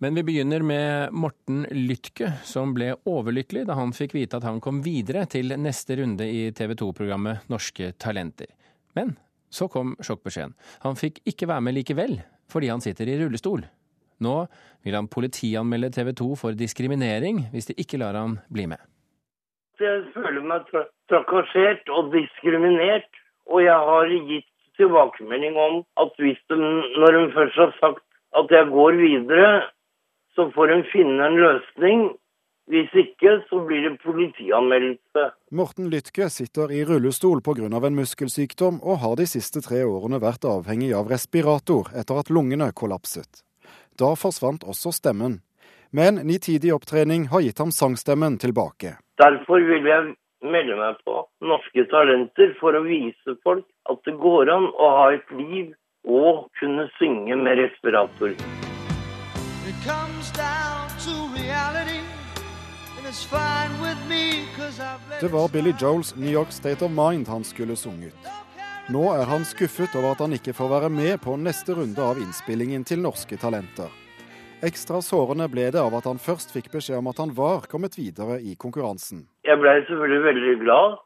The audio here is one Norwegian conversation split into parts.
Men vi begynner med Morten Lytke, som ble overlykkelig da han fikk vite at han kom videre til neste runde i TV 2-programmet Norske Talenter. Men så kom sjokkbeskjeden. Han fikk ikke være med likevel, fordi han sitter i rullestol. Nå vil han politianmelde TV 2 for diskriminering hvis de ikke lar han bli med. Jeg føler meg tra trakassert og diskriminert, og jeg har gitt tilbakemelding om at hvis de, når de først har sagt at jeg går videre, så får en finne en løsning. Hvis ikke, så blir det politianmeldelse. Morten Lytke sitter i rullestol pga. en muskelsykdom, og har de siste tre årene vært avhengig av respirator etter at lungene kollapset. Da forsvant også stemmen. Men nitidig opptrening har gitt ham sangstemmen tilbake. Derfor vil jeg melde meg på Norske Talenter for å vise folk at det går an å ha et liv og kunne synge med respirator. Det var Billy Joels New York State of Mind han skulle sunget. Nå er han skuffet over at han ikke får være med på neste runde av innspillingen til Norske Talenter. Ekstra sårende ble det av at han først fikk beskjed om at han var kommet videre i konkurransen. Jeg ble selvfølgelig veldig glad,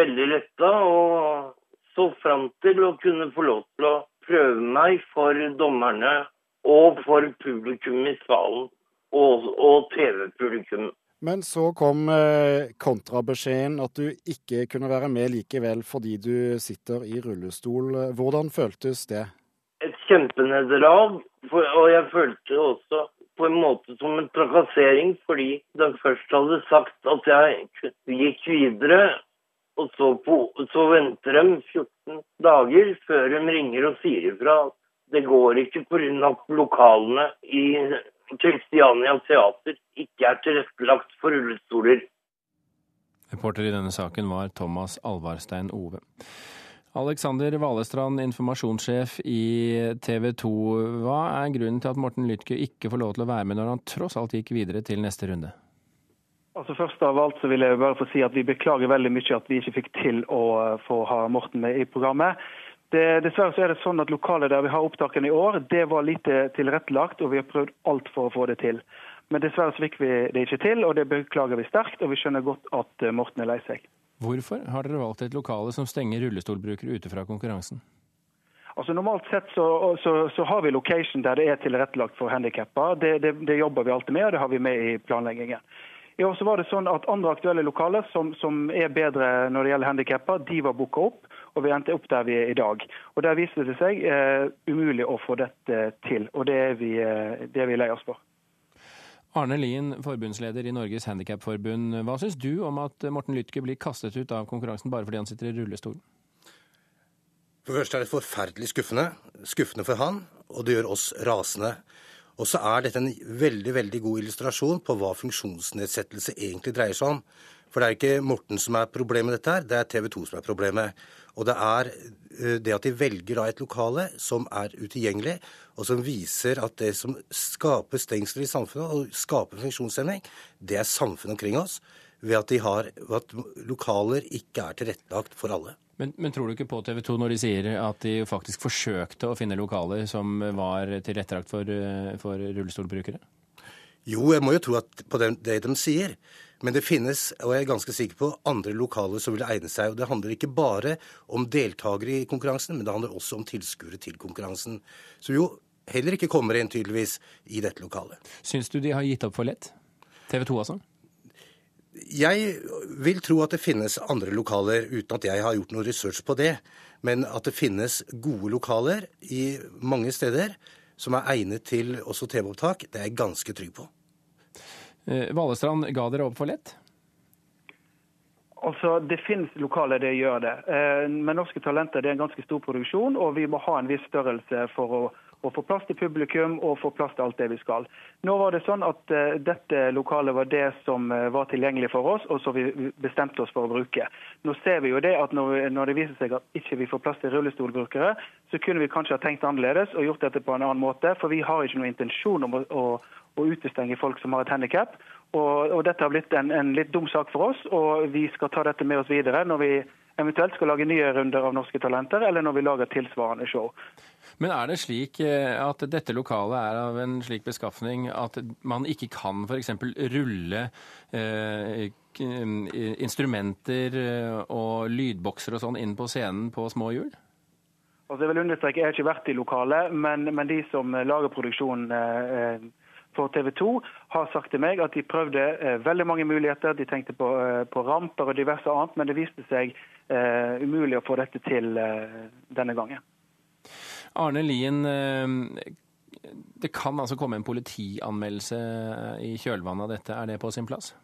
veldig letta, og så fram til å kunne få lov til å prøve meg for dommerne og for publikum i salen og, og TV-publikum. Men så kom eh, kontrabeskjeden at du ikke kunne være med likevel fordi du sitter i rullestol. Hvordan føltes det? Et kjempenederlag. Og jeg følte også på en måte som en trakassering, fordi de først hadde sagt at jeg gikk videre. Og så, på, så venter de 14 dager før de ringer og sier ifra at det går ikke pga. lokalene i Kristiania Teater ikke er tilrettelagt for rullestoler. Reporter i denne saken var Thomas Alvarstein Ove. Alexander Valestrand, informasjonssjef i TV 2. Hva er grunnen til at Morten Lytke ikke får lov til å være med når han tross alt gikk videre til neste runde? Altså Først av alt så vil jeg bare få si at vi beklager veldig mye at vi ikke fikk til å få ha Morten med i programmet. Det, dessverre så er det sånn at Lokalet der vi har opptakene i år, det var lite tilrettelagt, og vi har prøvd alt for å få det til. Men dessverre så fikk vi det ikke til, og det beklager vi sterkt. Og vi skjønner godt at eh, Morten er lei seg. Hvorfor har dere valgt et lokale som stenger rullestolbrukere ute fra konkurransen? Altså Normalt sett så, så, så, har vi location der det er tilrettelagt for handikappa. Det, det, det, jobber vi alltid med, og det har vi med i planleggingen. I år så var det sånn at Andre aktuelle lokaler som, som er bedre når det gjelder handikappa, de var booka opp og vi endte opp der vi er i dag. Og Der viste det seg eh, umulig å få dette til, og det er vi, eh, det er vi lei oss for. Arne Lien, forbundsleder i Norges Handikapforbund. Hva syns du om at Morten Lytke blir kastet ut av konkurransen bare fordi han sitter i rullestol? For det første er det forferdelig skuffende. Skuffende for han, og det gjør oss rasende. Og så er dette en veldig veldig god illustrasjon på hva funksjonsnedsettelse egentlig dreier seg om. For det er ikke Morten som er problemet med dette her, det er TV 2 som er problemet. Og det er eh, det at de velger av et lokale som er utilgjengelig, og som viser at det som skaper stengsler i samfunnet og skaper funksjonshemming, det er samfunnet omkring oss. Ved at, de har, at lokaler ikke er tilrettelagt for alle. Men, men, tror du ikke på TV 2 når de sier at de faktisk forsøkte å finne lokaler som var tilrettelagt for, eh, for rullestolbrukere? Jo, jeg må jo tro at på det de sier. Men det finnes, og jeg er ganske sikker på, andre lokaler som vil egne seg. og Det handler ikke bare om deltakere i konkurransen, men det handler også om tilskuere til konkurransen. Som jo heller ikke kommer inn, tydeligvis, i dette lokalet. Syns du de har gitt opp for lett? TV 2, altså? Jeg vil tro at det finnes andre lokaler, uten at jeg har gjort noe research på det. Men at det finnes gode lokaler i mange steder som er egnet til også TV-opptak, det er jeg ganske trygg på. Eh, Valestrand, ga dere opp for lett? Altså, Det finnes lokaler det gjør det. Men Norske Talenter det er en ganske stor produksjon, og vi må ha en viss størrelse for å, å få plass til publikum og få plass til alt det vi skal. Nå var det sånn at uh, dette lokalet var det som uh, var tilgjengelig for oss, og som vi bestemte oss for å bruke. Nå ser vi jo det at når det viser seg at ikke vi får plass til rullestolbrukere, så kunne vi kanskje ha tenkt annerledes og gjort dette på en annen måte, for vi har ikke noen intensjon om å, å å utestenge folk som har et handikap. Og, og, dette har blitt en, en, litt dum sak for oss, og vi skal ta dette med oss videre når vi eventuelt skal lage nye runder av Norske Talenter, eller når vi lager tilsvarende show. Men er det slik eh, at dette lokalet er av en slik beskaffning at man ikke kan f.eks. rulle eh, instrumenter eh, og lydbokser og sånn inn på scenen på små hjul? Altså jeg vil understreke, jeg har ikke vært i lokalet, men, men de som lager produksjonen eh, for TV 2 har sagt til meg at de prøvde eh, veldig mange muligheter. De tenkte på, eh, på, ramper og diverse annet, men det viste seg eh, umulig å få dette til eh, denne gangen. Arne Lien, eh, det kan altså komme en politianmeldelse i kjølvannet av dette. Er det på sin plass?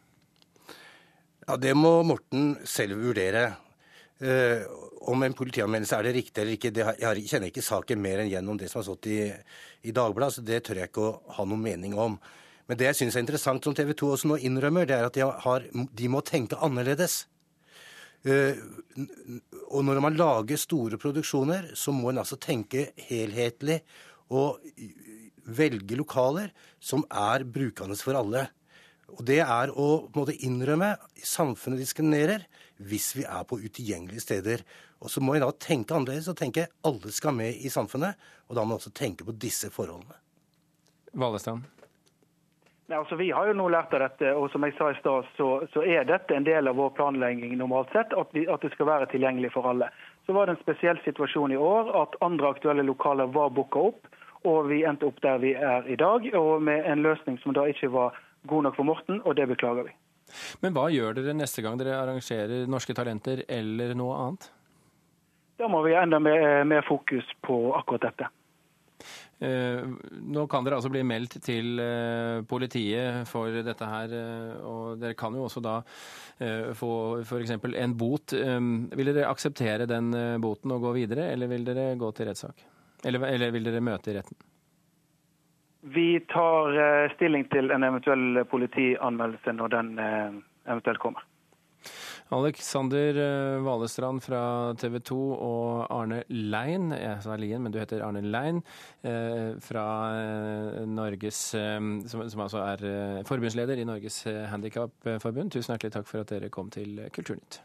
Ja, Det må Morten selv vurdere. Uh, om en politianmeldelse er det riktig eller ikke, det, jeg kjenner ikke saken mer enn gjennom det som har stått i, i Dagbladet, så det tør jeg ikke å ha noen mening om. Men det jeg syns er interessant, som TV 2 også nå innrømmer, det er at de, har, de må tenke annerledes. Uh, og når man lager store produksjoner, så må en altså tenke helhetlig og velge lokaler som er brukende for alle. Og det er å på en måte innrømme samfunnet diskriminerer hvis vi er på utilgjengelige steder. Og så må vi da tenke annerledes og tenke alle skal med i samfunnet. Og da må vi også tenke på disse forholdene. Valestrand? Nei, altså Vi har jo nå lært av dette, og som jeg sa i stad, så, så, er dette en del av vår planlegging normalt sett, at, vi, at, det skal være tilgjengelig for alle. Så var det en spesiell situasjon i år at andre aktuelle lokaler var booka opp, og vi endte opp der vi er i dag, og med en løsning som da ikke var god nok for Morten, og det beklager vi. Men hva gjør dere neste gang dere arrangerer Norske Talenter eller noe annet? Da må vi enda mer, mer fokus på akkurat dette. Eh, nå kan dere altså bli meldt til eh, politiet for dette her, eh, og dere kan jo også da få f.eks. en bot. Vil dere akseptere den boten og gå videre, eller vil dere gå til rettssak? Eller, eller vil dere møte i retten? Vi tar eh, stilling til en eventuell politianmeldelse når den eh, eventuelt kommer. Alexander eh, Valestrand fra TV 2 og Arne Lein, jeg sa Lien, men du heter Arne Lein, fra Norges, som, altså er forbundsleder i Norges Handikapforbund. Tusen hjertelig takk for at dere kom til Kulturnytt.